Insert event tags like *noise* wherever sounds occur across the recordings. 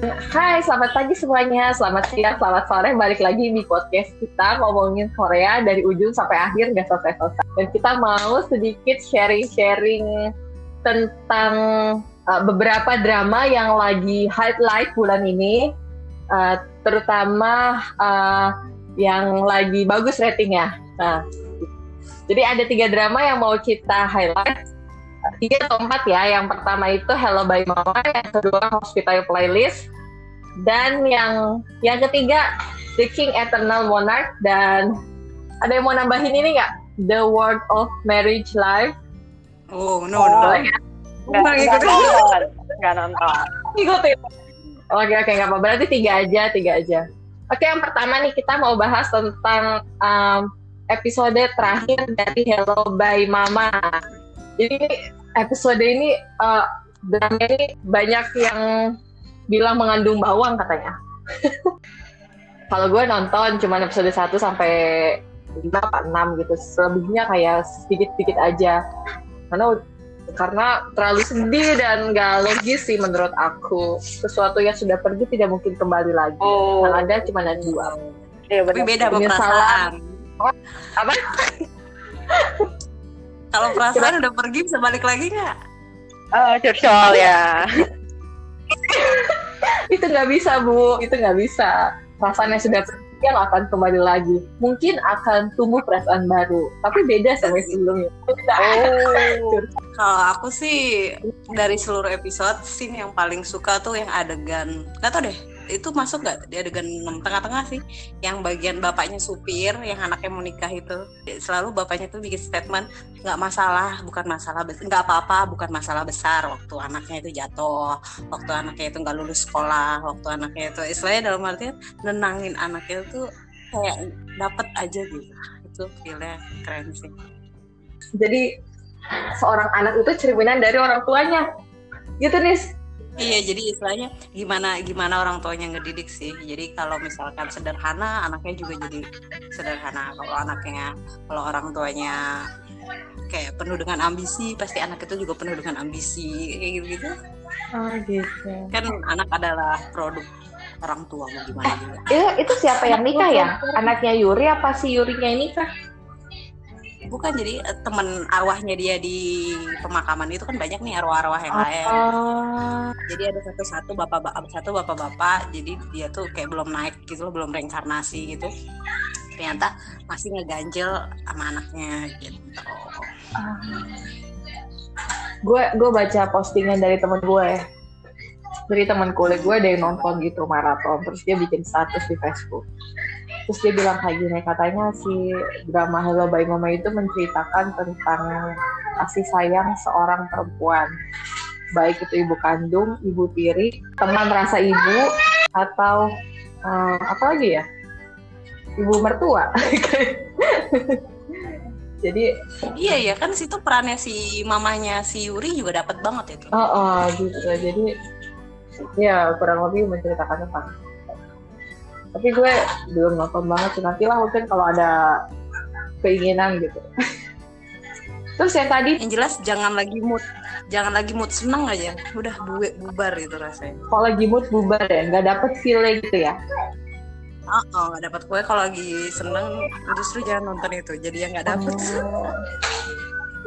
Hai, selamat pagi semuanya, selamat siang, selamat sore. Balik lagi di podcast kita ngomongin Korea dari ujung sampai akhir nggak selesai-selesai. Dan kita mau sedikit sharing-sharing tentang uh, beberapa drama yang lagi highlight bulan ini, uh, terutama uh, yang lagi bagus ratingnya. Nah, jadi ada tiga drama yang mau kita highlight tiga atau empat ya. Yang pertama itu Hello Bye Mama, yang kedua Hospital Playlist, dan yang yang ketiga The King Eternal Monarch dan ada yang mau nambahin ini nggak? The World of Marriage Life. Oh no no. Boleh ya? Nggak, nggak nonton. Nggak nonton. Ikutin. Oke oke nggak apa. Berarti tiga aja, tiga aja. Oke yang pertama nih kita mau bahas tentang um, episode terakhir dari Hello Bye Mama. Jadi episode ini uh, drama ini banyak yang bilang mengandung bawang katanya. *laughs* Kalau gue nonton cuma episode 1 sampai 5 apa 6 gitu. Selebihnya kayak sedikit-sedikit aja. Karena karena terlalu sedih dan gak logis sih menurut aku. Sesuatu yang sudah pergi tidak mungkin kembali lagi. Oh. Yang ada cuma ada dua. Iya Tapi beda sama Penyesalan. perasaan. Apa? Kalau perasaan udah pergi bisa balik lagi nggak? Oh, curcol ya. *laughs* itu nggak bisa bu. Itu nggak bisa. Perasaan yang sudah pergi yang akan kembali lagi. Mungkin akan tumbuh perasaan baru. Tapi beda sama yang sebelumnya. Oh. *laughs* Kalau aku sih dari seluruh episode scene yang paling suka tuh yang adegan. Nggak tau deh itu masuk nggak? Di adegan tengah-tengah sih yang bagian bapaknya supir yang anaknya mau nikah itu. Selalu bapaknya tuh bikin statement nggak masalah bukan masalah nggak apa-apa bukan masalah besar. Waktu anaknya itu jatuh waktu anaknya itu nggak lulus sekolah waktu anaknya itu istilahnya dalam artian nenangin anaknya itu kayak dapet aja gitu. Itu feelnya keren sih. Jadi seorang anak itu cerminan dari orang tuanya. Gitu nih Iya, jadi istilahnya gimana gimana orang tuanya ngedidik sih. Jadi kalau misalkan sederhana, anaknya juga jadi sederhana. Kalau anaknya, kalau orang tuanya kayak penuh dengan ambisi, pasti anak itu juga penuh dengan ambisi kayak gitu-gitu. oh gitu Kan anak adalah produk orang tua mau gimana juga. itu itu siapa yang nikah ya anaknya Yuri apa si Yurinya ini kah Bukan jadi eh, teman arwahnya dia di pemakaman itu kan banyak nih arwah-arwah yang lain. oh. Jadi ada satu satu bapak bapak satu bapak bapak jadi dia tuh kayak belum naik gitu loh belum reinkarnasi gitu. Ternyata masih ngeganjel sama anaknya gitu. Gue gue baca postingan dari temen gue. Dari teman kuliah gue ada yang nonton gitu maraton terus dia bikin status di Facebook terus dia bilang kayak gini katanya si drama Hello Bye Mama itu menceritakan tentang kasih sayang seorang perempuan baik itu ibu kandung, ibu tiri, teman rasa ibu atau eh, apa lagi ya ibu mertua *laughs* jadi iya ya kan situ perannya si mamanya si Yuri juga dapat banget itu Oh, oh, gitu. Jadi ya kurang lebih menceritakan tentang. Tapi gue belum nonton banget sih. Nanti lah mungkin kalau ada keinginan gitu. *laughs* Terus yang tadi yang jelas jangan lagi mood jangan lagi mood seneng aja udah buwe bubar itu rasanya kalau lagi mood bubar ya, nggak dapet feeling gitu ya. oh, oh nggak dapat gue kalau lagi seneng justru jangan nonton itu jadi yang nggak dapet Oh.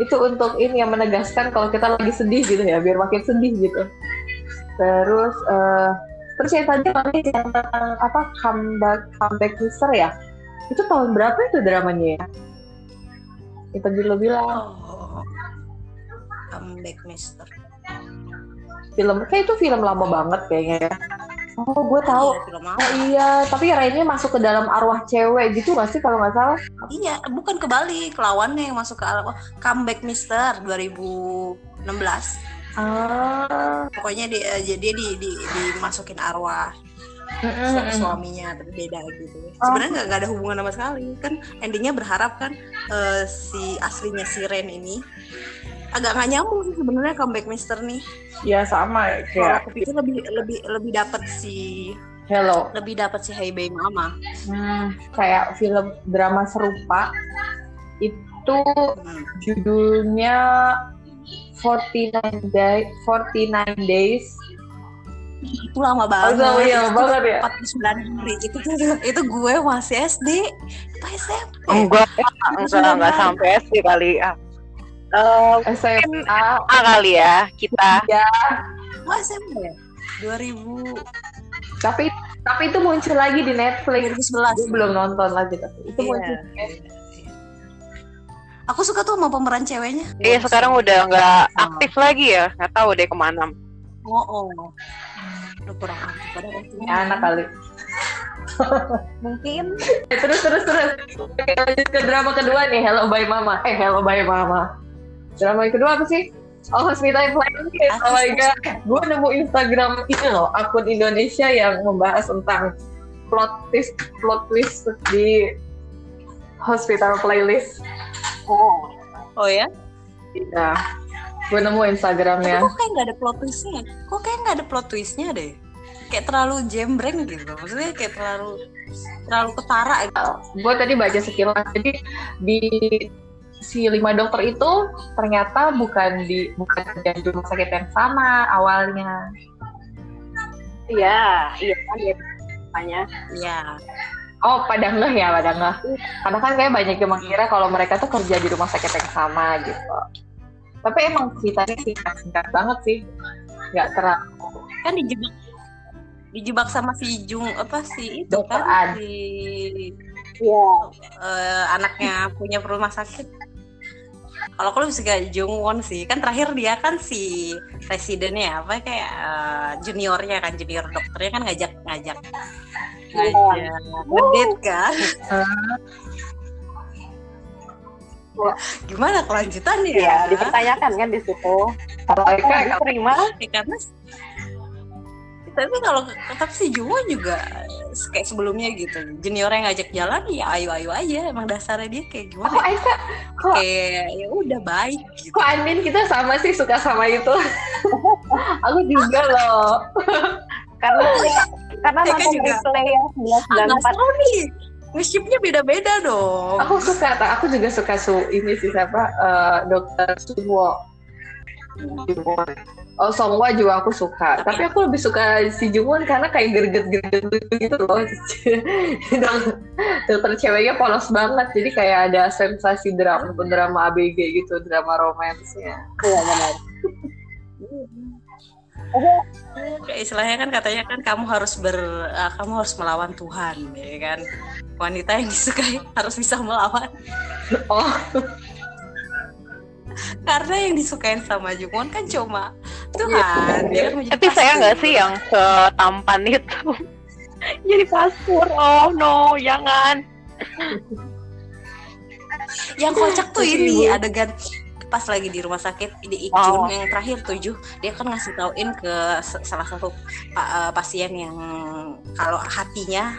Itu untuk ini yang menegaskan kalau kita lagi sedih gitu ya, biar makin sedih gitu. Terus eh terus yang tadi kami yang tentang apa comeback comeback mister ya? Itu tahun berapa itu dramanya ya? Itu tadi lo bilang. oh comeback mister film kayak itu film lama banget kayaknya ya. Oh, gue tahu. Iya, film. Oh, iya, tapi Rainnya masuk ke dalam arwah cewek gitu gak sih kalau nggak salah? Iya, bukan kebalik, lawannya yang masuk ke oh, comeback Mister 2016. Ah, Pokoknya dia jadi di, di, dimasukin arwah su- suaminya tapi beda gitu. Sebenarnya nggak ada hubungan sama sekali. Kan endingnya berharap kan eh, si aslinya si Ren ini agak nggak nyambung sih sebenarnya comeback Mister nih. ya sama ya, Kalau kayak aku pikir lebih lebih lebih dapat si Hello. lebih dapat si Hey Baby Mama. Hmm, kayak film drama serupa itu Hmm. judulnya 49 Day 49 Days. Itu lama banget. Oh, iya Itu banget ya. 49 hari itu itu gue masih SD apa SMP Enggak, enggak, enggak sampai SD kali. Ah. Eh, SMA A. Kali ya kita. ya oh SMP ya? 2000 tapi tapi itu muncul lagi di Netflix. 2011 Gue belum nonton lagi tapi itu Iya. muncul aku suka tuh sama pemeran ceweknya. Iya sekarang udah nggak aktif lagi ya. Nggak tahu deh ke mana. oh oh. Udah kurang aktif. Ya, anak kali. *laughs* Mungkin. Terus terus terus. Oke, lanjut ke drama kedua nih. Hello Bye Mama. Eh Hello Bye Mama. Drama yang kedua apa sih? Oh Hospital Playlist oh my god. Gue nemu Instagram ini loh akun Indonesia yang membahas tentang plot twist plot twist di Hospital Playlist Oh. oh ya Iya gue nemu tapi Instagramnya kok kayak nggak ada plot twistnya kok kayak nggak ada plot twistnya deh kayak terlalu jembreng gitu maksudnya kayak terlalu terlalu ketara gitu. gue tadi baca sekilas jadi di si lima dokter itu ternyata bukan di bukan di rumah sakit yang sama awalnya Iya, iya kan ya tanya. Iya. Oh pada ngeh ya pada ngeh. Karena kan kayak banyak yang mengira kalau mereka tuh kerja di rumah sakit yang sama gitu. Tapi emang ceritanya singkat singkat banget sih. Nggak terlalu. Kan dijebak dijebak sama si Jung apa sih itu Dokter kan? An. si Iya. eh, anaknya punya rumah sakit. Kalau aku lebih suka Jung Won sih. Kan terakhir dia kan si residennya apa kayak eh, juniornya kan junior dokternya kan ngajak ngajak ngajak ngedate kan? Wah. *laughs* gimana kelanjutannya Iya, dipertanyakan kan di situ. kalau Eka terima, Ya, karena tapi kalau tetap si Juwo juga kayak sebelumnya gitu. Junior yang ngajak jalan ya ayo ayo aja. Emang dasarnya dia kayak kok gimana Eka kok kayak ya udah baik gitu. kok Andin kita sama sih suka sama itu? *laughs* Aku juga loh. Karena karena Eka nonton juga. replay yang ah nggak 1994 tahu nih nge-shipnya beda-beda dong aku suka aku juga suka su ini sih siapa eh, dokter Suwo Oh Songwa juga aku suka, tapi, Tapi- aku lebih suka si Jungwon karena kayak gerget-gerget gitu loh. *laughs* Dokter ceweknya polos banget, jadi kayak ada sensasi drama, drama ABG gitu, drama romansnya. Iya, benar. *laughs* kayak istilahnya kan katanya kan kamu harus ber ah, kamu harus melawan Tuhan ya kan? Wanita yang disukai *laughs* harus bisa melawan. Oh, karena yang disukain sama Jungwon kan cuma Tuhan mau jadi Tapi saya nggak sih yang setampan itu. *laughs* Jadi pasur. Oh no, jangan. yang kocak tuh ini adegan pas lagi di rumah sakit di Ikjun Oh. yang terakhir tujuh dia kan ngasih tauin ke salah satu eh, pasien yang kalau hatinya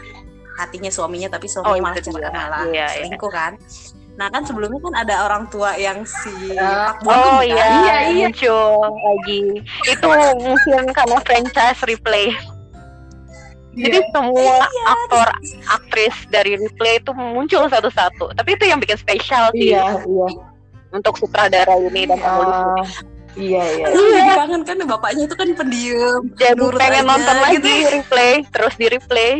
hatinya suaminya tapi suaminya Oh, malah dia. malah Iya, iya. selingkuh kan nah kan sebelumnya kan ada orang tua yang si Ya. Pak Bogum Oh kan? iya, Iya, iya. muncul lagi. Itu mungkin karena franchise replay. Jadi semua aktor aktris dari replay itu muncul satu-satu. Tapi itu yang bikin spesial sih iya, iya. Untuk sutradara ini dan penulis. Ah, iya, iya. *laughs* Jadi kangen kan bapaknya itu kan pendiam Jadi pengen aja nonton lagi gitu. replay, terus di replay.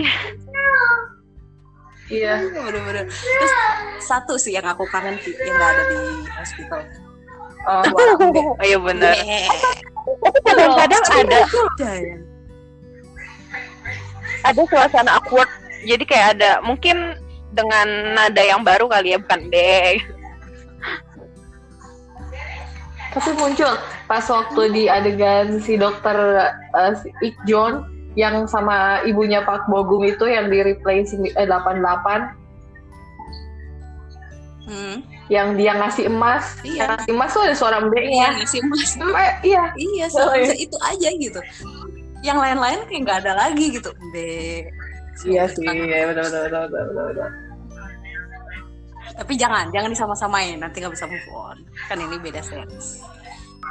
Iya. bener-bener terus satu sih yang aku kangen yang nggak ada di hospital Oh, *laughs* iya bener. Eh, Tapi kadang-kadang ada ada ya ada suasana awkward. Jadi kayak ada mungkin dengan nada yang baru kali ya bukan deh. Tapi muncul pas waktu di adegan si dokter uh, si Ik John yang sama ibunya Pak Bogum itu yang di replay eh, 88 hmm. yang dia ngasih emas. Iya. Yang ngasih emas tuh ada suara iya mbeknya. ngasih emas Hmm, eh, iya. iya Oh, iya. itu aja gitu yang lain-lain kayak nggak ada lagi gitu be Iya sih, iya, benar benar benar benar, benar. Tapi jangan jangan disama-samain nanti nggak bisa move on kan ini beda sense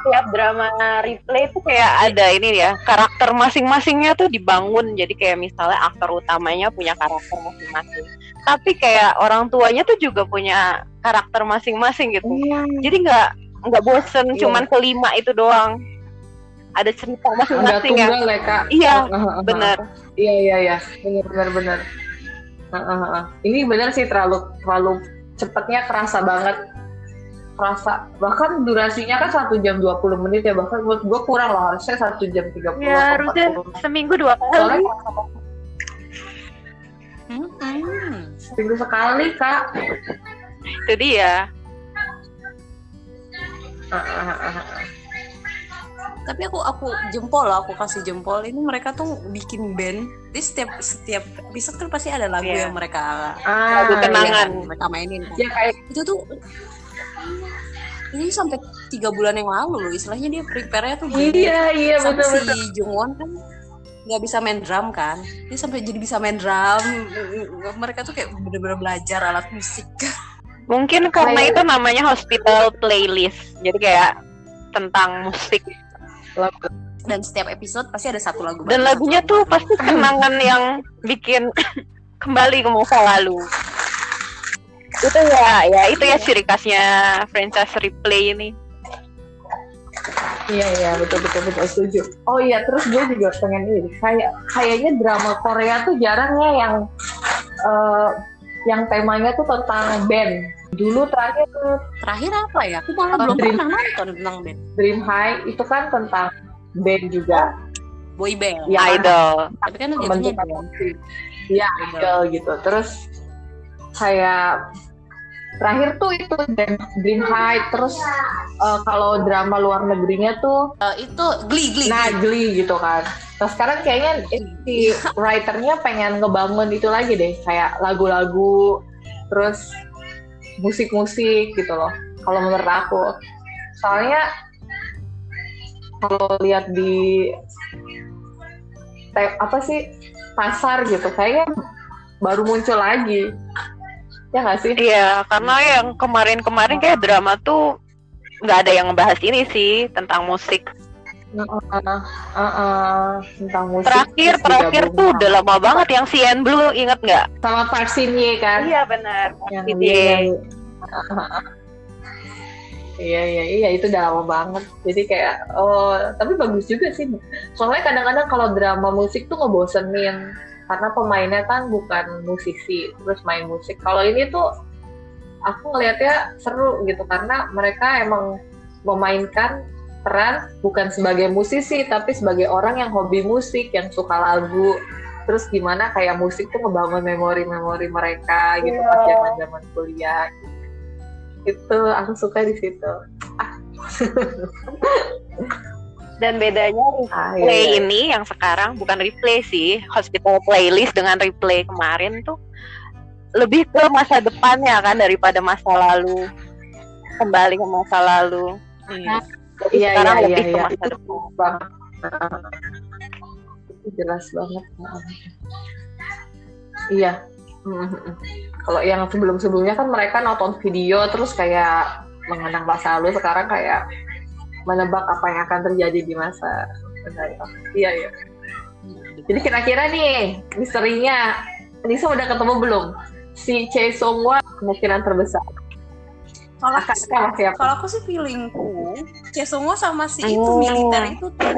Tiap drama replay itu kayak ada ini ya karakter masing-masingnya tuh dibangun jadi kayak misalnya aktor utamanya punya karakter masing-masing tapi kayak orang tuanya tuh juga punya karakter masing-masing gitu jadi nggak nggak bosen Iya. cuman kelima itu doang ada cerita masing-masing ya. tunggal ya kak. Iya, Ah, ah, ah. benar. Iya iya iya, benar benar benar. Ah, ah, ah. Ini benar sih terlalu terlalu cepatnya kerasa banget. Kerasa bahkan durasinya kan satu jam 20 menit ya bahkan menurut gue kurang loh harusnya satu jam 30 Ya, harusnya 40. seminggu dua kali. banget. Hmm. seminggu sekali kak. Itu dia. Ah, ah, ah. Tapi aku aku jempol loh, aku kasih jempol. Ini mereka tuh bikin band. Jadi setiap setiap episode kan pasti ada lagu Iya. yang mereka Ah, Lagu iya. kenangan. mereka mainin. Kan. Ya kayak Itu tuh ini sampai tiga bulan yang lalu loh. Istilahnya dia prepare-nya tuh gini. iya iya sampai betul si betul. Jungwon kan nggak bisa main drum kan dia sampai jadi bisa main drum mereka tuh kayak bener-bener belajar alat musik Mungkin karena Kayak- itu namanya hospital playlist. Jadi kayak tentang musik Lagu. dan setiap episode pasti ada satu lagu dan lagunya tuh lagu pasti *laughs* kenangan yang bikin *laughs* kembali ke masa lalu. Itu ya, ya itu ya ciri khasnya franchise replay ini. Iya iya betul betul betul setuju. Oh iya terus gue juga pengen ini kayak kayaknya drama Korea tuh jarang ya yang eh, yang temanya tuh tentang band. Dulu terakhir terakhir apa ya aku malah belum Dream. pernah nonton tentang band Dream High itu kan tentang band juga. boy band Ya, Idol. tapi kan jadinya band. Iya idol gitu. Terus kayak terakhir tuh itu Dream, Dream High. Terus eh, kalau drama luar negerinya tuh Eh, itu Glee Glee Nah, Glee. Glee gitu kan. Nah, sekarang kayaknya si writernya pengen ngebangun itu lagi deh, kayak lagu-lagu, terus musik-musik gitu loh. Kalau menurut aku, soalnya kalau lihat di apa sih pasar gitu, kayaknya baru muncul lagi. Ya nggak sih? Iya, karena yang kemarin-kemarin kayak drama tuh nggak ada yang ngebahas ini sih tentang musik. Heeh, heeh, tentang musik. Terakhir terakhir tuh udah lama banget yang CN Blue inget nggak? sama Park Shin Ye kan? Iya benar. yang. Iya iya iya itu udah lama banget. Jadi kayak oh tapi bagus juga sih. Soalnya kadang-kadang kalau drama musik tuh ngebosenin karena pemainnya kan bukan musisi terus main musik. Kalau ini tuh aku ngelihatnya seru gitu karena mereka emang memainkan peran bukan sebagai musisi tapi sebagai orang yang hobi musik yang suka lagu terus gimana kayak musik tuh ngebangun memori-memori mereka gitu pas Iya. zaman-zaman kuliah itu aku suka di situ *laughs* Dan bedanya ah, replay iya. ini yang sekarang bukan replay sih, hospital playlist dengan replay kemarin tuh lebih ke masa depannya kan daripada masa lalu. Kembali ke masa lalu. Jadi Iya, sekarang iya, lebih iya, ke masa Itu depan. banget itu jelas banget. Iya. Kalau yang sebelum-sebelumnya kan mereka nonton video terus kayak mengenang masa lalu sekarang kayak menebak apa yang akan terjadi di masa iya iya. Jadi kira-kira nih misterinya Nisa udah ketemu belum? Si Choi Sung Hwa kemungkinan terbesar kalau siapa kalau aku sih feelingku Cesongo sama si itu Oh. militer itu tuh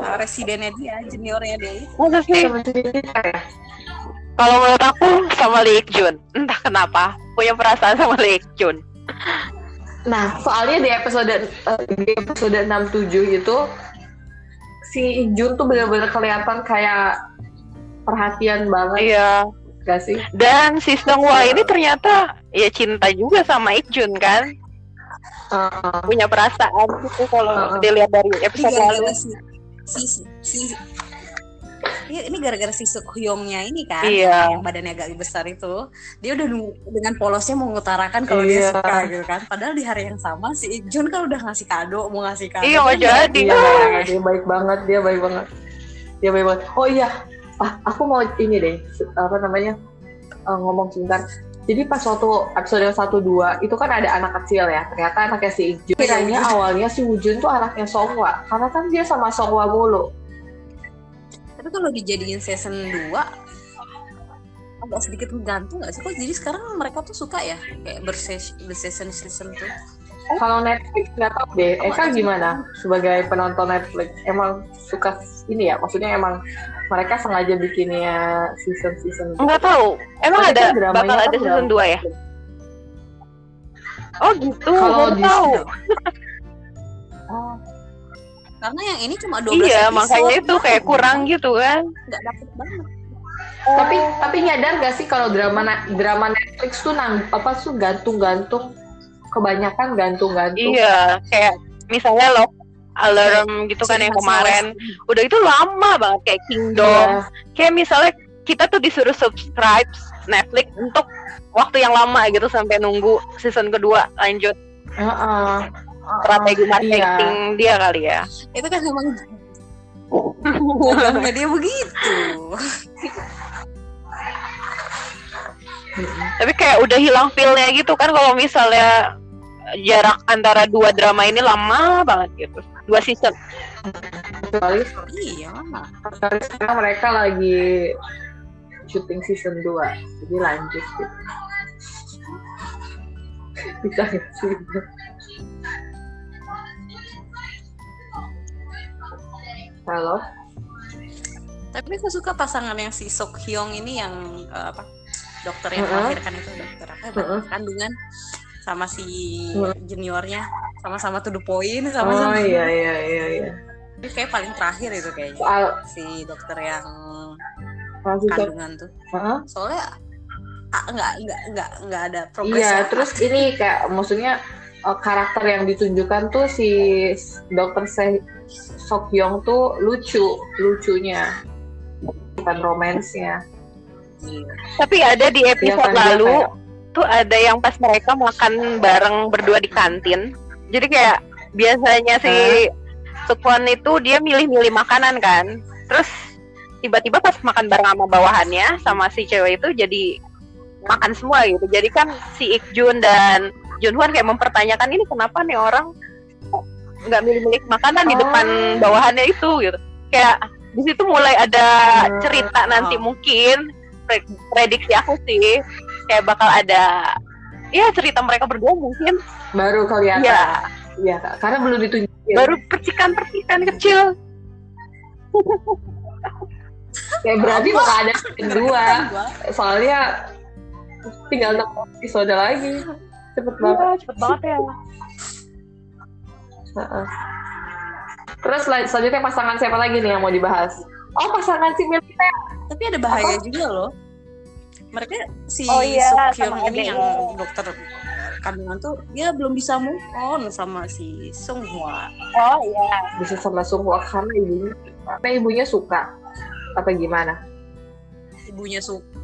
uh, residennya dia juniornya dia itu Nisa *laughs* ya? Kalau menurut aku sama Lee Jun. Entah kenapa punya perasaan sama Lee Jun. Nah, soalnya di episode eh, di episode 67 itu si Jun tuh bener-bener kelihatan kayak perhatian banget Iya. Gak sih? Dan si Sung Hwa ini ternyata ya cinta juga sama Ik Jun kan. Eh, Punya perasaan gitu kalau Heeh. dilihat dari episode lalu. si si si Iya, ini gara-gara si Sukhyongnya ini kan, Iya. yang badannya agak besar itu, dia udah dengan polosnya mau mengutarakan kalau dia Iya. suka gitu kan. Padahal di hari yang sama si Ikjun kan udah ngasih kado, mau ngasih kado. Iya, Dia nggak jadi. Iya, dia baik banget, dia baik banget. Dia baik banget. Oh iya, ah, aku mau ini deh, apa namanya, eh, ngomong sebentar. Jadi pas waktu episode 1 2 itu kan ada anak kecil ya. Ternyata anaknya si Ikjun. Kiranya awalnya si Wujun tuh anaknya Songhwa, karena kan dia sama Songhwa mulu. Tapi kalau dijadiin season 2 agak sedikit menggantung gak sih? Kok jadi sekarang mereka tuh suka ya kayak berses berseason season tuh. kalau Netflix nggak tahu deh. Eka gimana sebagai penonton Netflix? Emang suka ini ya? Maksudnya emang mereka sengaja bikinnya season-season? Nggak tahu. Emang Tapi ada kan dramanya bakal kan ada season drama. 2 ya? Oh gitu, Kalau tahu. *laughs* Oh, Karena yang ini cuma 12 Iya, episode. makanya itu kayak kurang gitu kan. Nggak dapet banget. Tapi tapi nyadar gak sih kalau drama drama Netflix tuh nang apa tuh gantung-gantung kebanyakan gantung-gantung. Iya, kayak misalnya lo alarm gitu kan yang kemarin. Udah itu lama banget kayak Kingdom. Iya. Kayak misalnya kita tuh disuruh subscribe Netflix untuk waktu yang lama gitu sampai nunggu season kedua lanjut Heeh. strategi Iya. marketing dia kali ya. Itu kan emang programnya *laughs* dia begitu. Tapi kayak udah hilang feel-nya gitu kan kalau misalnya jarak antara dua drama ini lama banget gitu. Dua season. Kecuali Iya. kecuali sekarang mereka lagi syuting season 2 jadi lanjut gitu. *laughs* Bisa sih? Halo? Tapi aku suka pasangan yang si Sok Hyung ini yang eh, apa? Dokter yang melahirkan itu dokter apa? Mm-mm. Kandungan sama si Mm. juniornya sama-sama to the point Oh sama-sama. iya iya iya iya. Ini kayak paling terakhir itu kayaknya Soal si dokter yang ke- kandungan tuh. Heeh. Soalnya ah, nggak nggak nggak nggak ada progres. Iya, ya. terus ini kayak maksudnya uh, karakter yang ditunjukkan tuh si dokter Se Sok Hyung tuh lucu, lucunya bukan romansnya. Iya. Tapi ada di Iya episode kan, dia lalu kayak- tuh ada yang pas mereka makan bareng berdua di kantin. Jadi kayak biasanya si Sukwon itu dia milih-milih makanan kan. Terus tiba-tiba pas makan bareng sama bawahannya sama si cewek itu jadi makan semua gitu. Jadi kan si Ikjun dan Junhwan kayak mempertanyakan ini kenapa nih orang nggak milih-milih makanan di Oh. depan bawahannya itu gitu. Kayak di situ mulai ada Hmm. cerita nanti mungkin pre- prediksi aku sih kayak bakal ada ya cerita mereka berdua mungkin baru kelihatan. ya Iya, Kak. karena belum ditunjukin. baru percikan-percikan kecil Kayak *laughs* berarti bakal ada season 2. Gua Soalnya tinggal 6 episode lagi. Cepet banget. Iya, cepet banget ya Heeh. Terus sel- selanjutnya pasangan siapa lagi nih yang mau dibahas? Oh, pasangan si militer. tapi ada bahaya juga loh mereka si Oh iya, Suk Hyung sama ini yang dokter kandungan tuh dia belum bisa move on sama si Sung Hwa oh iya. Bisa sama Sunghwa karena ibunya karena ibunya suka. Apa gimana? ibunya suka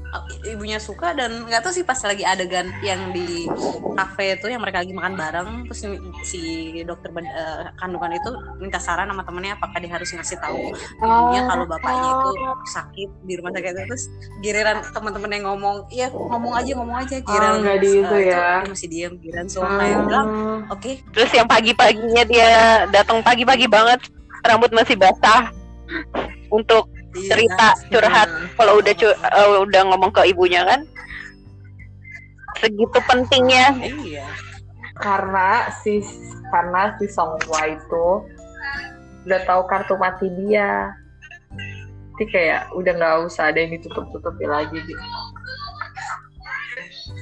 ibunya suka dan nggak tahu sih pas lagi adegan yang di kafe itu yang mereka lagi makan bareng terus si, dokter ben- eh, kandungan itu minta saran sama temennya apakah dia harus ngasih tahu ibunya Oh. kalau bapaknya itu sakit di rumah sakit itu terus giliran teman-teman yang ngomong iya ngomong aja ngomong aja giliran Oh, nggak di itu eh, ya. dia masih diam giliran Sung kayak bilang Hmm. oke terus yang pagi-paginya dia datang pagi-pagi banget rambut masih basah untuk iya, cerita kan? curhat. Hmm. kalau udah cu- eh, udah ngomong ke ibunya kan segitu pentingnya. Iya. Karena si karena si Songhwa itu udah tahu kartu mati dia. Jadi kayak udah nggak usah ada yang ditutup-tutupi lagi gitu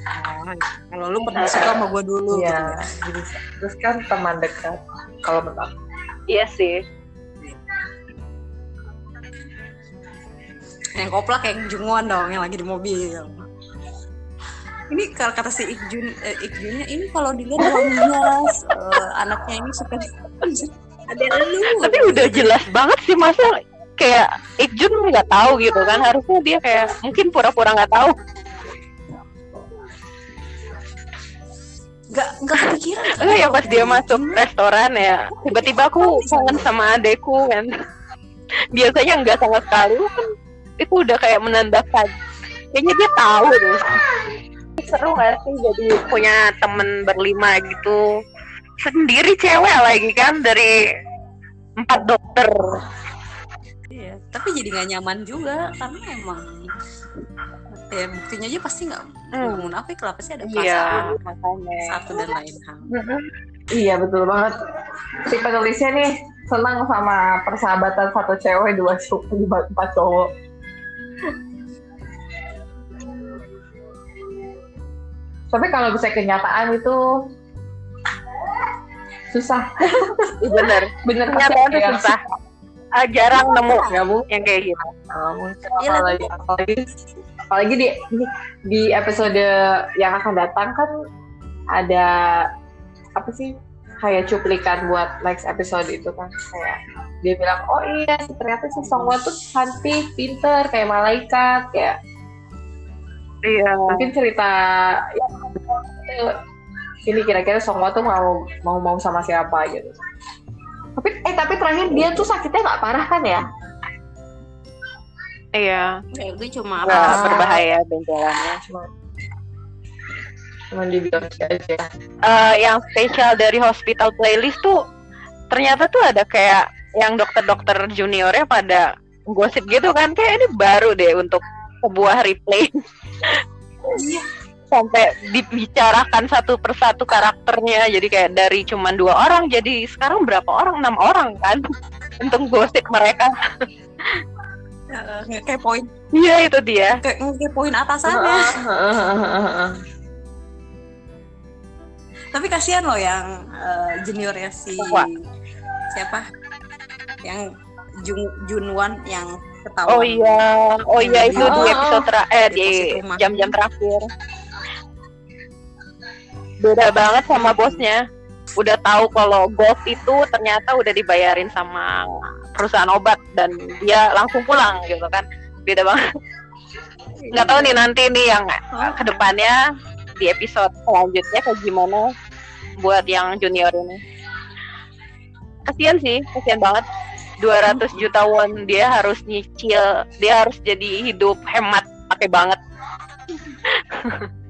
Oh, kalau lu pernah suka sama gue dulu gitu Iya, jadi terus kan teman dekat kalau menurut aku. iya sih yang koplak yang Jungwon dong yang lagi di mobil ini kalau kata si Ikjun eh, Ikjunnya ini kalau dilihat *laughs* bias eh, anaknya ini suka *laughs* ada lu tapi udah jelas banget sih masa kayak Ikjun nggak tahu gitu kan? Harusnya dia kayak mungkin pura-pura nggak tahu. Nggak nggak kepikiran. Enggak ya pas dia masuk restoran ya tiba-tiba aku kangen sama adekku kan. Biasanya nggak sama sekali. kan itu udah kayak menandakan. Kayaknya dia tahu deh. Seru gak sih jadi punya temen berlima gitu? Sendiri cewek lagi kan dari empat dokter. Iya, tapi jadi nggak nyaman juga karena emang ya buktinya aja pasti nggak Hmm. munafik lah pasti ada iya perasaan makanya. satu dan lain hal. Iya betul banget. Si penulisnya nih senang sama persahabatan satu cewek dua cowok lima empat cowok. Tapi kalau bisa kenyataan itu susah. bener. Bener kenyataan tuh kayak- susah. Ah, jarang nemu Nggak mungkin. yang kayak gitu. Iya, apalagi, apalagi apalagi di di episode yang akan datang kan ada apa sih? Kayak cuplikan buat next episode itu kan. Kayak dia bilang oh iya ternyata si Songwon tuh cantik pinter kayak malaikat kayak iya. Mungkin cerita ya, ini kira-kira Songwon tuh mau mau mau sama siapa gitu. Tapi eh tapi terakhir dia tuh sakitnya nggak parah kan ya? Iya. Ya, itu cuma nggak apa? berbahaya benjolannya. Cuma cuma di aja. Eh, yang spesial dari hospital playlist tuh ternyata tuh ada kayak yang dokter-dokter juniornya pada gosip gitu kan. Kayak ini baru deh untuk sebuah replay. Sampai dibicarakan satu persatu karakternya. Jadi kayak dari cuman dua orang jadi sekarang berapa orang? Enam orang kan? Untuk gosip mereka. Eh, ngekepoin. Iya itu dia. Kayak ngekepoin atasannya. Tapi kasihan loh yang eh, juniornya si Siapa? siapa? Yang Jun Junwan yang ketahuan oh iya. Oh iya itu di Oh, episode tra- eh Di di jam-jam terakhir. Beda banget sama bosnya. Udah tahu kalau golf itu ternyata udah dibayarin sama perusahaan obat dan dia langsung pulang gitu kan. Beda banget. Nggak tahu nih nanti nih yang Oh. ke depannya di episode selanjutnya kayak gimana buat yang junior ini. Kasian sih kasian banget 200 juta won dia harus nyicil dia harus jadi hidup hemat pakai banget. *laughs*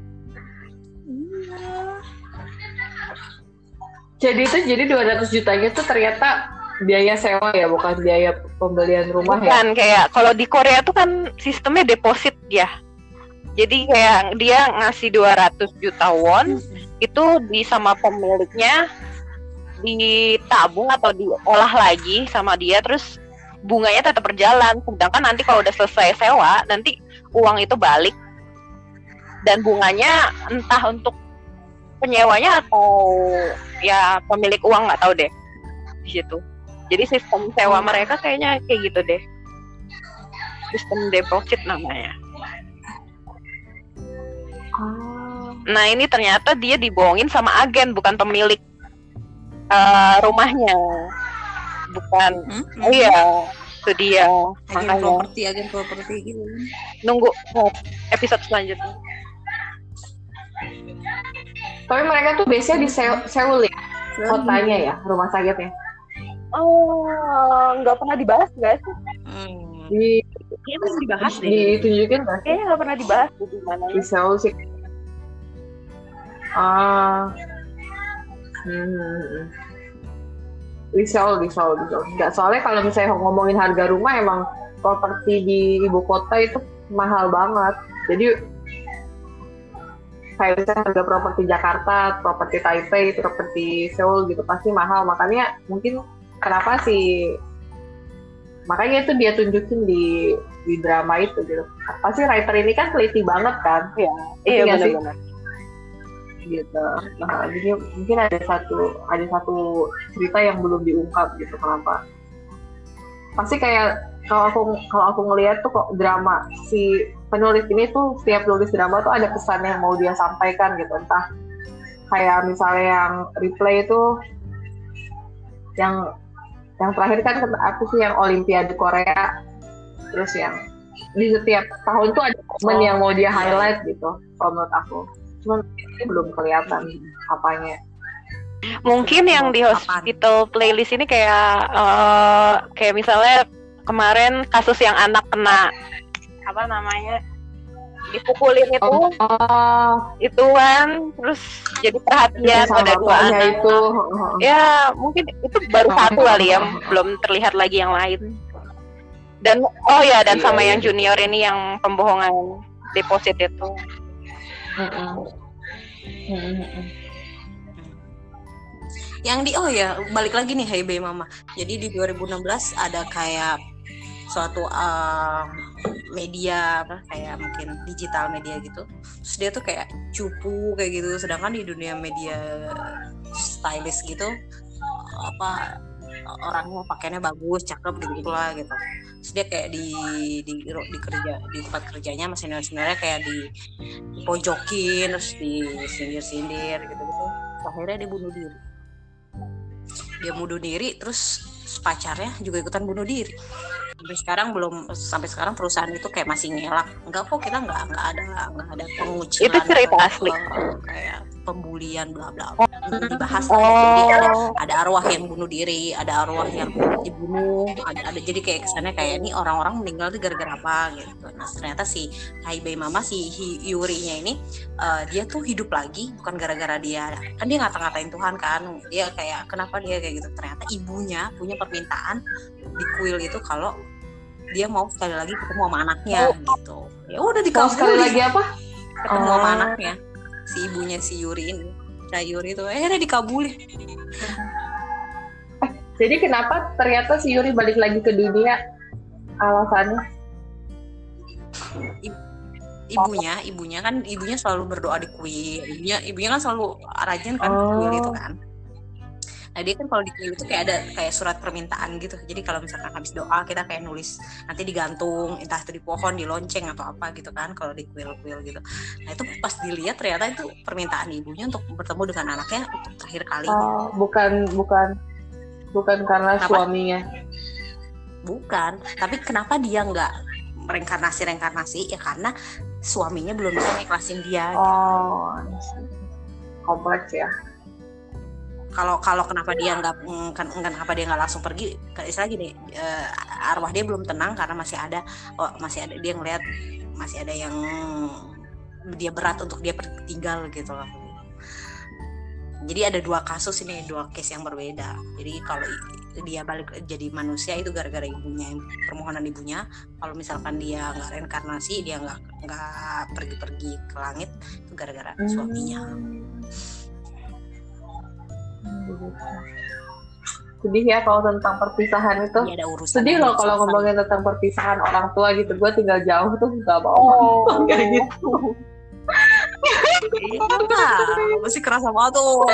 Jadi itu jadi 200 jutanya tuh ternyata biaya sewa ya bukan biaya pembelian rumah ya? Bukan kayak kalau di Korea tuh kan sistemnya deposit ya. Jadi kayak dia ngasih 200 juta won itu di sama pemiliknya ditabung atau diolah lagi sama dia terus bunganya tetap berjalan. Sedangkan nanti kalau udah selesai sewa nanti uang itu balik dan bunganya entah untuk penyewanya atau ya pemilik uang nggak tahu deh di situ. Jadi sistem sewa mereka kayaknya kayak gitu deh. Sistem deposit namanya. Ah. Nah ini ternyata dia dibohongin sama agen bukan pemilik eh, rumahnya. Bukan. Hmm? Oh iya, itu dia. agen Makanya properti agen properti gitu nunggu eh, episode selanjutnya. tapi mereka tuh biasanya di Seoul, Seoul ya kotanya ya rumah sakitnya Oh, nggak pernah dibahas guys. hmm. di Kayaknya belum dibahas deh ditunjukin nggak sih Kayaknya nggak pernah dibahas di mana. di Seoul sih ah hmm. Seoul di Seoul nggak soalnya kalau misalnya ngomongin harga rumah emang properti di ibu kota itu mahal banget. Jadi kayak misalnya harga properti Jakarta, properti Taipei, properti Seoul gitu pasti mahal. Makanya mungkin kenapa sih makanya itu dia tunjukin di di drama itu gitu. Pasti writer ini kan teliti banget kan? Iya, iya benar-benar. Gitu. Nah, jadi mungkin ada satu ada satu cerita yang belum diungkap gitu kenapa? Pasti kayak kalau aku kalau aku ngelihat tuh kok drama si penulis ini tuh setiap nulis drama tuh ada pesan yang mau dia sampaikan gitu. Entah kayak misalnya yang replay itu yang yang terakhir kan aku sih yang Olimpiade Korea. Terus yang di setiap tahun tuh ada momen Oh, yang mau dia highlight gitu kalau menurut aku cuman ini belum kelihatan apanya. Mungkin yang di hospital playlist ini kayak eh, kayak misalnya kemarin kasus yang anak kena apa namanya dipukulin itu oh. itu kan terus jadi perhatian sama pada dua anak. itu. Ya mungkin itu baru satu kali ya belum terlihat lagi yang lain. Dan oh ya dan Iya, sama iya. yang junior ini yang pembohongan deposit itu. Yang di oh ya balik lagi nih Hey Mama. Jadi di 2016 ada kayak suatu uh, media apa kayak mungkin digital media gitu. Terus dia tuh kayak cupu kayak gitu. Sedangkan di dunia media stylist gitu apa orangnya pakainya bagus cakep gitu lah gitu. Terus dia kayak di di di kerja di tempat kerjanya masih senior kayak di, di pojokin terus di sindir sindir gitu gitu akhirnya dia bunuh diri. Dia bunuh diri terus pacarnya juga ikutan bunuh diri. Sampai sekarang belum sampai sekarang perusahaan itu kayak masih ngelak. Enggak kok kita nggak nggak ada nggak ada pengucilan itu cerita asli. kayak pembulian bla bla dibahas oh. jadi ada, ada arwah yang bunuh diri ada arwah yang dibunuh ada ada. Jadi kayak kesannya kayak ini orang-orang meninggal tuh gara-gara apa? Gitu. Nah ternyata si Haibei Mama si Yuri-nya ini uh, dia tuh hidup lagi bukan gara-gara dia. Kan dia ngata-ngatain Tuhan kan dia kayak kenapa dia? Kayak gitu. Ternyata ibunya punya permintaan di kuil itu kalau dia mau sekali lagi ketemu sama anaknya oh. gitu. Ya udah dikasih sekali lagi apa? Ketemu oh. sama anaknya si ibunya si Yuri ini. Kak Yuri itu akhirnya dikabulin. Eh, jadi kenapa ternyata si Yuri balik lagi ke dunia alasannya? Ibunya ibunya kan ibunya selalu berdoa di kuil. Ibunya ibunya kan selalu rajin kan oh. kuil itu kan Nah dia kan kalau di kuil itu kayak ada kayak surat permintaan gitu. Jadi kalau misalkan habis doa kita kayak nulis nanti digantung entah itu di pohon, di lonceng atau apa gitu kan kalau di kuil-kuil gitu. Nah itu pas dilihat ternyata itu permintaan ibunya untuk bertemu dengan anaknya untuk terakhir kalinya. Oh, bukan bukan bukan karena kenapa? suaminya. Bukan, tapi kenapa dia nggak reinkarnasi reinkarnasi ya karena suaminya belum bisa ngiklasin dia. Oh, kompleks ya kalau kalau kenapa dia nggak mm, kan kenapa dia nggak langsung pergi? Istilah gini uh, arwah dia belum tenang karena masih ada oh, masih ada dia ngelihat masih ada yang dia berat untuk dia tinggal gitu loh. Jadi ada dua kasus ini dua case yang berbeda. Jadi kalau dia balik jadi manusia itu gara-gara ibunya permohonan ibunya. Kalau misalkan dia nggak reinkarnasi dia nggak nggak pergi-pergi ke langit itu gara-gara suaminya sedih ya kalau tentang perpisahan itu. Ya, sedih loh kalau ngomongin tentang perpisahan orang tua gitu. Gue tinggal jauh tuh gak mau. Oh. *laughs* kayak gitu. Iya masih kerasa banget tuh.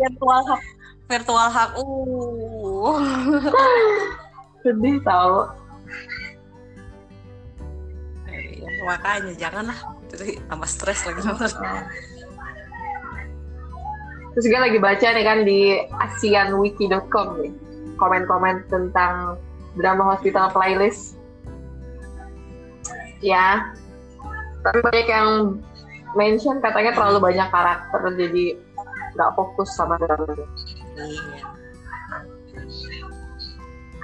Virtual hak virtual hak uh. *laughs* Sedih tau. Ya, makanya janganlah. Itu tambah stres lagi Terus gue lagi baca nih kan di asianwiki.com nih komen-komen tentang drama hospital playlist. Ya, tapi banyak yang mention katanya terlalu banyak karakter jadi nggak fokus sama drama.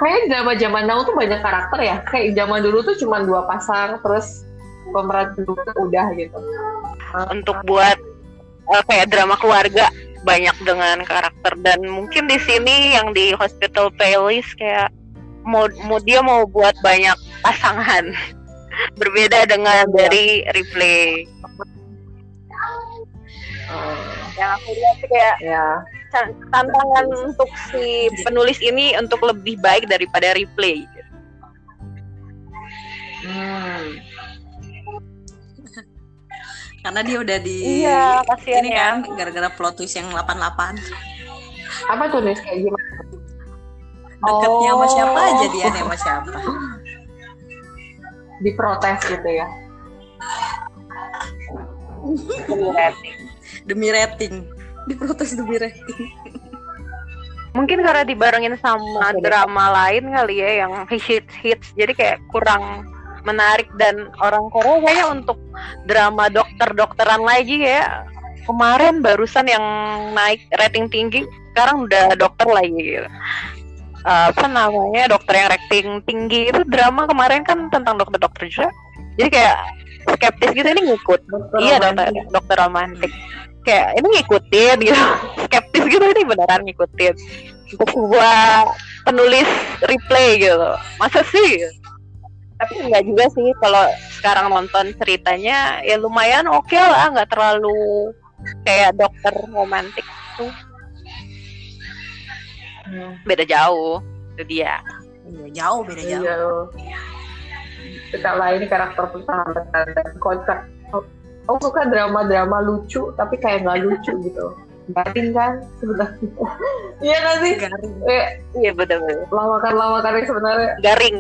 Kayak drama zaman now tuh banyak karakter ya. Kayak zaman dulu tuh cuma dua pasang terus pemeran dulu udah gitu. Untuk buat uh, kayak drama keluarga banyak dengan karakter dan mungkin di sini yang di Hospital Playlist kayak mau, mau dia mau buat banyak pasangan *laughs* berbeda dengan ya. dari replay. Hmm. Yang aku lihat kayak ya. tantangan untuk si penulis ini untuk lebih baik daripada replay. Hmm karena dia udah di iya, ini ya. kan gara-gara plot twist yang 88 apa tuh nih kayak gimana? Deketnya oh. sama siapa aja dia nih sama siapa? Diprotes gitu ya? Demi rating. Demi rating. Diprotes demi rating. Mungkin karena dibarengin sama drama lain kali ya yang hits hits jadi kayak kurang menarik dan orang Korea kayaknya untuk drama dokter-dokteran lagi ya. Kemarin barusan yang naik rating tinggi sekarang udah dokter lagi. Gitu. Uh, apa namanya dokter yang rating tinggi itu drama kemarin kan tentang dokter-dokter juga. Jadi kayak skeptis gitu ini ngikut. Dokter iya dokter dokter romantik. Kayak ini ngikutin gitu. *laughs* Skeptis gitu ini beneran ngikutin. Untuk sebuah penulis replay gitu. Masa sih tapi enggak juga sih kalau sekarang nonton ceritanya ya lumayan oke okay lah nggak terlalu kayak dokter romantik tuh Hmm. beda jauh itu dia Iya, jauh beda jauh. Iya. Kalau ini karakter pertama dan kocak. Aku suka drama-drama lucu tapi kayak nggak lucu *laughs* gitu. Garing kan sebenarnya. Iya kan sih? Garing. Eh, iya betul-betul lawakan-lawakan yang sebenarnya garing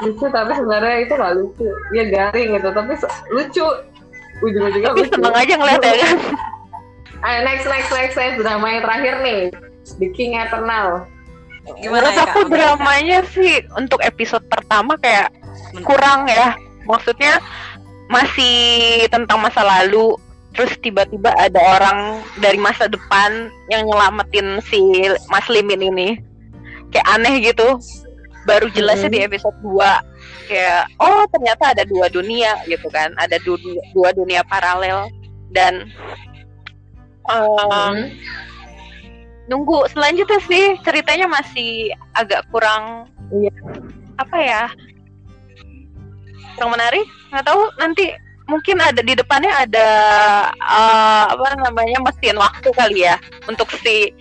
lucu tapi sebenarnya itu nggak lucu. Iya garing gitu tapi lucu. Ujung-ujungnya tapi lucu. seneng aja ngeliat ya kan Ayo next next next next drama yang terakhir nih. The King Eternal. Gimana menurut ya, aku dramanya sih untuk episode pertama kayak kurang ya maksudnya masih tentang masa lalu terus tiba-tiba ada orang dari masa depan yang nyelamatin si Mas Limin ini kayak aneh gitu baru jelasnya di episode 2 kayak oh ternyata ada dua dunia gitu kan. Ada du- dua dunia paralel. Dan um, Hmm. nunggu selanjutnya sih. Ceritanya masih agak kurang Iya. apa ya kurang menarik. Nggak tahu nanti mungkin ada di depannya ada eh, apa namanya mesin waktu kali ya. Untuk si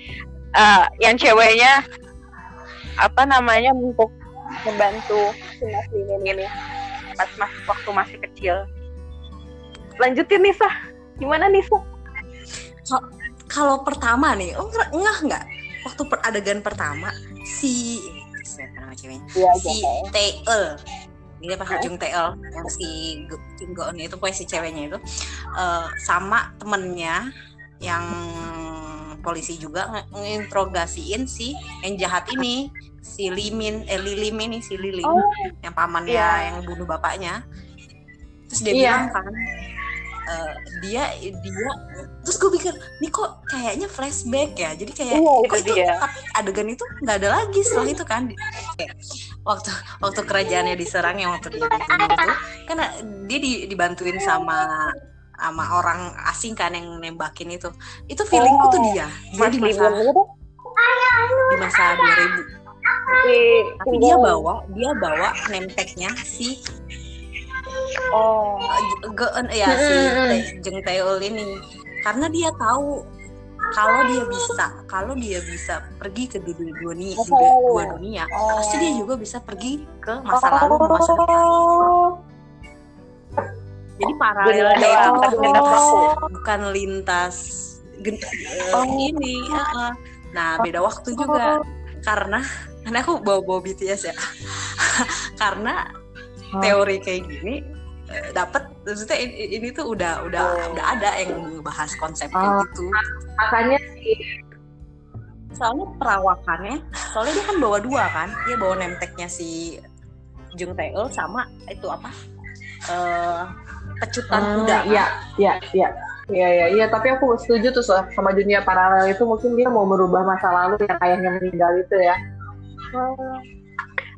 eh, yang ceweknya apa namanya untuk membantu si Mas ini pas mas waktu masih kecil lanjutin Nisa gimana Nisa Kalau pertama nih, oh nggak ngeh nggak? Waktu per adegan pertama si siapa nama ceweknya? Iya, si TL dia pas ujung TL yang si Kim Go itu pokoknya si ceweknya itu eh, sama temennya yang polisi juga nginterogasiin si yang jahat ini si Limin eh Lilim ini si Lilim Oh, yang pamannya iya. yang bunuh bapaknya terus dia Iya. bilang kan eh, dia dia terus gue pikir nih kok kayaknya flashback ya jadi kayak kok itu dia. tapi adegan itu nggak ada lagi setelah itu kan waktu waktu kerajaannya diserang yang waktu dia dibunuh itu kan dia di- dibantuin sama sama orang asing kan yang nembakin itu. Itu feelingku tuh dia dia Mas di masa di masa 2000 si tapi dia bawa dia bawa nempeknya si oh. Geun ya si Tae- Jeng Taeul ini. Karena dia tahu kalau dia bisa kalau dia bisa pergi ke dunia dunia, lalu. dua dunia Oh. pasti dia juga bisa pergi ke masa lalu ke masa depan jadi doang, tapi lintas bukan lintas gen- Oh. *laughs* ini uh-uh. nah beda waktu juga. Karena karena aku bawa bawa BTS ya. *laughs* Karena teori kayak gini eh, dapat maksudnya ini, ini tuh udah udah Oh. udah ada yang ngebahas konsep Oh. kayak gitu. Makanya soalnya perawakannya soalnya dia kan bawa dua kan. Dia bawa nemteknya si Jung Taeul sama itu apa? Eh pecutan Hmm, kuda kan? Iya, iya, iya. Iya, iya, iya, tapi aku setuju tuh sama dunia paralel itu mungkin dia mau merubah masa lalu yang ayahnya meninggal itu ya.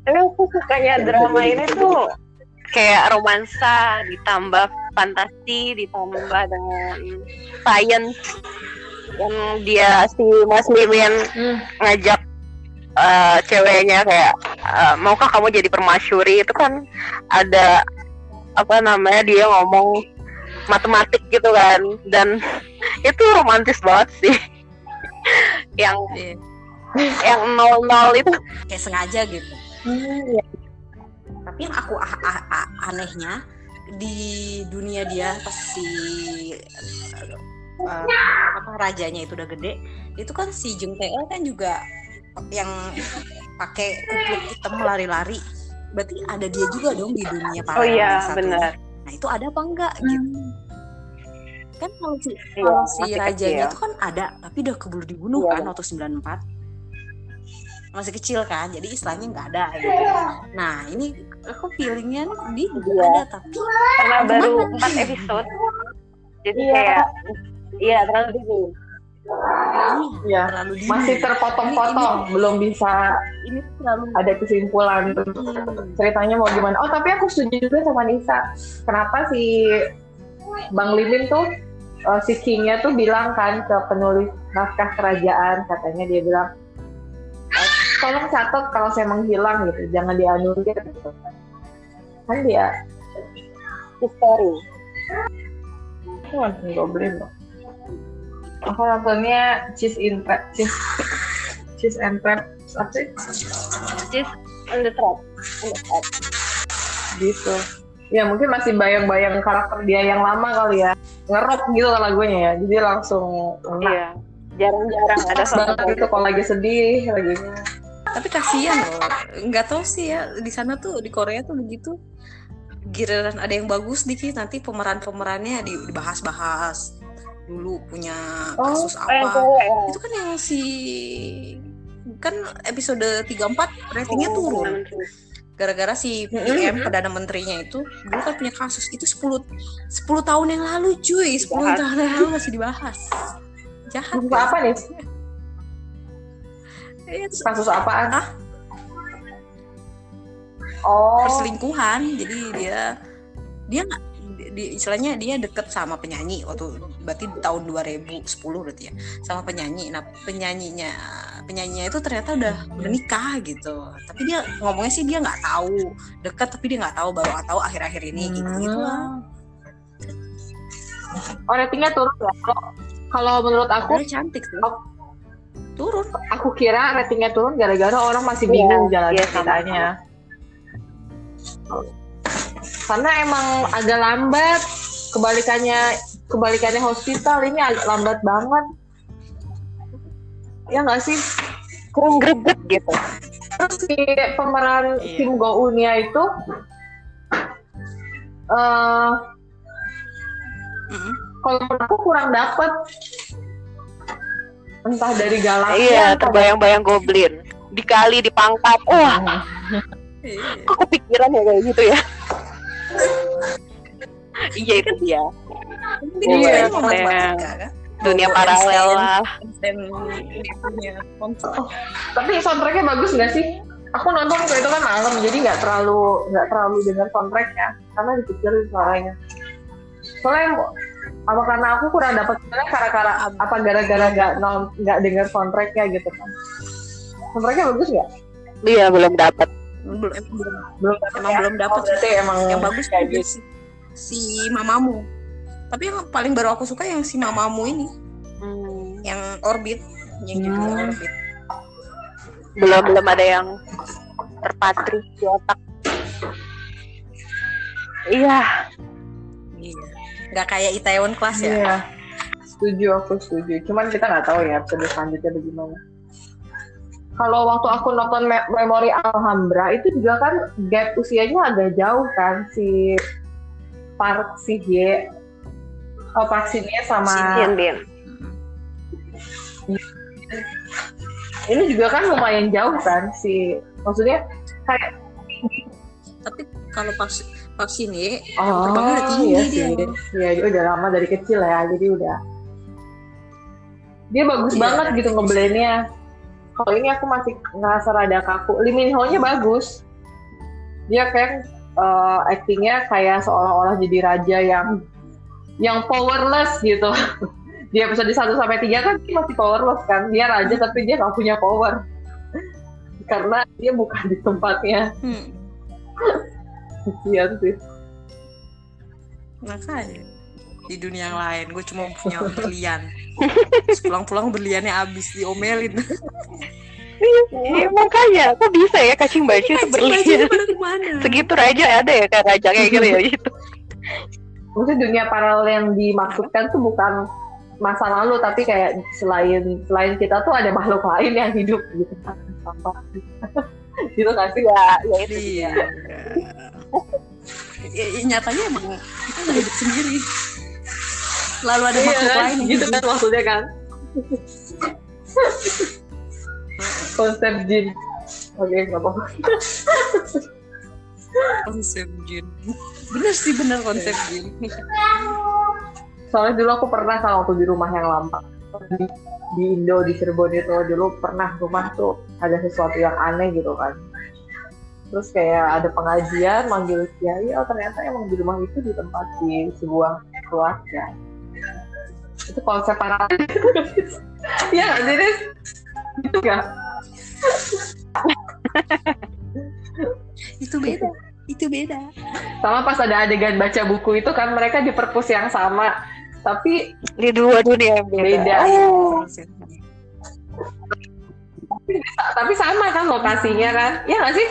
Tapi aku sukanya drama ini tuh kayak romansa ditambah fantasi ditambah dengan science yang dia si Mas Limin Hmm. ngajak eh, ceweknya kayak eh, maukah kamu jadi permasyuri itu kan ada apa namanya dia ngomong matematik gitu kan. Dan *laughs* itu romantis banget sih. *laughs* Yang Iya. yang nol nol itu. Kayak sengaja gitu. Hmm, iya. tapi yang aku ah- ah- ah- anehnya di dunia dia pas si eh, apa rajanya itu udah gede itu kan si Jung Tae kan juga yang pakai kupluk hitam lari-lari berarti ada dia juga dong di dunia oh paralel iya benar. Nah itu ada apa enggak gitu? Kan kalau si Iya, kalau si rajanya kecil. itu kan ada tapi udah keburu dibunuh Iya. kan waktu 94 masih kecil kan jadi istilahnya nggak ada gitu. Nah ini aku feelingnya nih, dia juga Iya. ada tapi karena baru empat episode. Jadi Iya. kayak iya terlalu dini ini terlalu dini Masih terpotong-potong, belum bisa ini terlalu ada kesimpulan Hmm. ceritanya mau gimana. Oh, tapi aku setuju juga sama Nisa. Kenapa si Bang Limin tuh eh, si King-nya tuh bilang kan ke penulis naskah kerajaan katanya dia bilang "Eh, tolong catat kalau saya menghilang gitu, jangan dianulir gitu. Kan dia history aku nonton Goblin loh. Aku nontonnya Cheese in Trap, Cheese, Cheese and Trap apa sih? Just on the track. On the track. gitu. Ya mungkin masih bayang-bayang karakter dia yang lama kali ya. Ngerok gitu kan lagunya ya. Jadi langsung enak. Iya. Jarang-jarang ada banget gitu kalau lagi sedih lagi tapi kasihan loh. Nggak tahu sih ya di sana tuh di Korea tuh begitu. Giliran ada yang bagus dikit nanti pemeran pemerannya dibahas-bahas dulu punya Oh, kasus Oh, yang apa cewek ya. itu kan yang si kan episode 34 ratingnya Oh, turun gara-gara si. PM perdana menterinya itu dulu kan punya kasus itu 10 10 tahun yang lalu cuy 10 Dibahas. tahun yang lalu masih dibahas jahat ya. apa nih Iya, kasus apaan Hah? oh perselingkuhan jadi dia dia nggak di, istilahnya dia deket sama penyanyi waktu berarti tahun 2010 berarti ya sama penyanyi. Nah penyanyinya penyanyinya itu ternyata udah udah nikah gitu. Tapi dia ngomongnya sih dia nggak tahu deket tapi dia nggak tahu baru tahu akhir-akhir ini gitu gitu lah. Oh ratingnya turun ya? Kalau kalau menurut aku cantik sih. turun. aku kira ratingnya turun gara-gara orang masih bingung jalan iya, sama. Karena emang agak lambat kebalikannya kebalikannya hospital ini agak lambat banget ya nggak sih kurang greget gitu. terus si pemeran Iya. Kim Go Eun-nya itu eh Mm-mm. kalau menurut aku kurang dapet entah dari galaknya Iya, atau- terbayang-bayang goblin. Dikali dipangkat. Wah, Iya. kok kepikiran ya kayak gitu ya? Iya itu dia. Iya, kayak matematika kan Dunia paralel lah. Konsep. tapi soundtracknya bagus nggak sih aku nonton waktu itu kan malam jadi nggak terlalu nggak terlalu dengar soundtracknya karena dipikirin suaranya soalnya apa karena aku kurang dapat soalnya gara-gara apa gara-gara nggak nggak dengar soundtracknya gitu kan soundtracknya bagus nggak Iya, belum dapat. Belum emang belum belum emang belum dapat oh, berarti emang yang bagus kayak gitu. si, si mamamu. Tapi yang paling baru aku suka yang si mamamu ini. Hmm, yang orbit yang Hmm. orbit. Belum belum ada yang terpatri di otak. Iya, iya. Nggak kayak Itaewon Class ya? Iya, setuju aku setuju. Cuman kita nggak tahu ya episode selanjutnya bagaimana. Kalau waktu aku nonton Me- Memori Alhambra itu juga kan gap usianya agak jauh kan si Park Si Hye, oh Park Hye sama Din Din. ini juga kan lumayan jauh kan si maksudnya kayak tapi kalau pas pas ini oh terbangnya udah tinggi iya dia. sih. Iya, dia udah lama dari kecil ya, jadi udah dia bagus Iya, banget gitu ngeblendnya. Kalau ini aku masih ngerasa rada kaku. Lee Min Ho nya bagus. Dia kayak eh, actingnya kayak seolah-olah jadi raja yang yang powerless gitu. *laughs* Di episode 1 sampai 3 kan dia masih powerless kan. Dia raja tapi dia nggak punya power. *laughs* Karena dia bukan di tempatnya. hmm, *laughs* Kasian sih. makanya di dunia yang lain. Gue cuma *laughs* punya berlian. *laughs* Pulang-pulang berliannya habis diomelin. Iya, makanya. Kok bisa ya cacing baju itu berlian segitu raja ada ya kayak raja kayak gitu ya gitu. Maksudnya dunia paralel yang dimaksudkan tuh bukan masa lalu tapi kayak selain selain kita tuh ada makhluk lain yang hidup gitu. Kan *laughs* gitu kan sih? Ya ya itu iya. Ya, ya, nyatanya emang kita hidup sendiri lalu ada Iya makhluk kan? lain gitu kan maksudnya kan. Konsep jin. Oke nggak apa-apa. Konsep jin. Bener sih bener konsep jin. Soalnya dulu aku pernah kan waktu di rumah yang lama. Di, di Indo di Cirebon itu dulu pernah rumah tuh ada sesuatu yang aneh gitu kan. Terus kayak ada pengajian manggil kiai oh ternyata emang di rumah itu ditempati sebuah keluarga itu konsep paralel *laughs* Iya nggak sih Nis? Gitu nggak? itu beda. Itu beda. Sama pas ada adegan baca buku itu kan mereka di perpus yang sama. Tapi di dua dunia yang beda, Beda. Oh, tapi sama kan lokasinya kan. Ya nggak sih?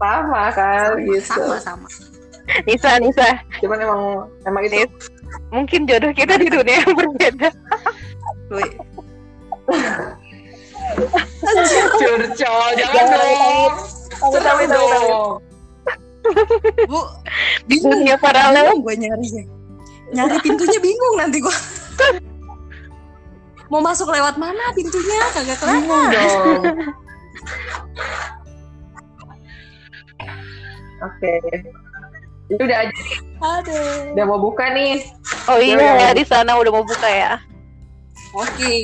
Sama kan gitu. Sama sama. Nisa Nisa. Cuman emang emang itu Nis, mungkin jodoh kita di dunia yang berbeda. Curcol jangan dong. Tapi, dong. bu di dunia paralel. Gue nyari nyari pintunya bingung nanti gue mau masuk lewat mana pintunya? Kagak bingung kelihatan dong. Oke. Ini udah aja aduh udah mau buka nih oh Ya, iya ya. di sana udah mau buka ya oke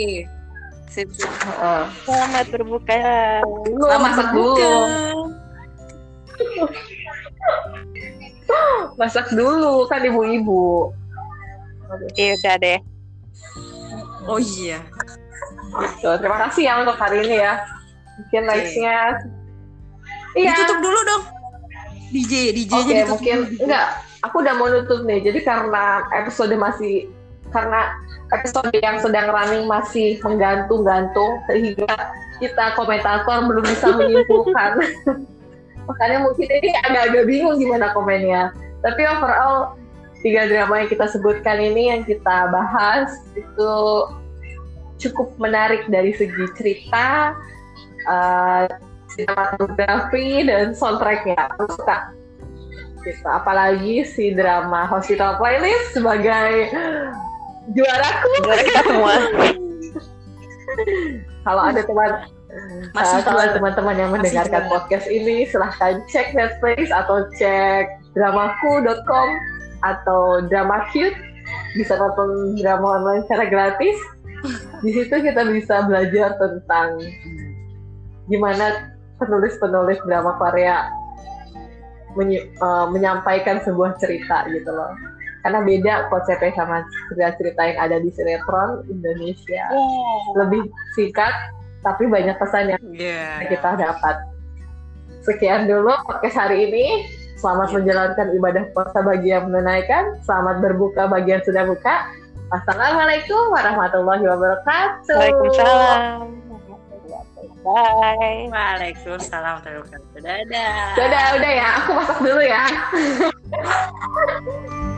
sip sip Heeh. selamat berbuka dulu berbuka. masak dulu kan ibu-ibu iya udah deh oh iya Gitu. terima kasih ya untuk hari ini ya mungkin Oke. likes-nya iya ditutup dulu dong DJ DJ Oke, nya ditutup mungkin dulu. enggak. Aku udah mau nutup nih. Jadi karena episode masih karena episode yang sedang running masih menggantung-gantung sehingga kita komentator belum bisa *laughs* menyimpulkan. *laughs* Makanya mungkin ini agak-agak bingung gimana komennya. Tapi overall tiga drama yang kita sebutkan ini yang kita bahas itu cukup menarik dari segi cerita, uh, sinematografi dan soundtracknya. Aku suka. Gitu. Apalagi si drama Hospital Playlist sebagai juaraku. juara kita semua Kalau ada teman Masih uh, kalau juara. teman-teman yang Masih mendengarkan juara. podcast ini silahkan cek Netflix atau cek dramaku.com atau drama cute bisa nonton drama online secara gratis di situ kita bisa belajar tentang gimana penulis-penulis drama Korea eh, menyampaikan sebuah cerita gitu loh. Karena beda konsepnya sama cerita-cerita yang ada di sinetron Indonesia. Lebih singkat tapi banyak pesan yang Iya. kita dapat. Sekian dulu podcast hari ini. Selamat menjalankan ibadah puasa bagi yang menunaikan. Selamat berbuka bagi yang sudah buka. Wassalamualaikum warahmatullahi wabarakatuh. Waalaikumsalam Bye. Waalaikumsalam warahmatullahi wabarakatuh. Dadah. Dadah, udah ya. Aku masak dulu ya. *laughs*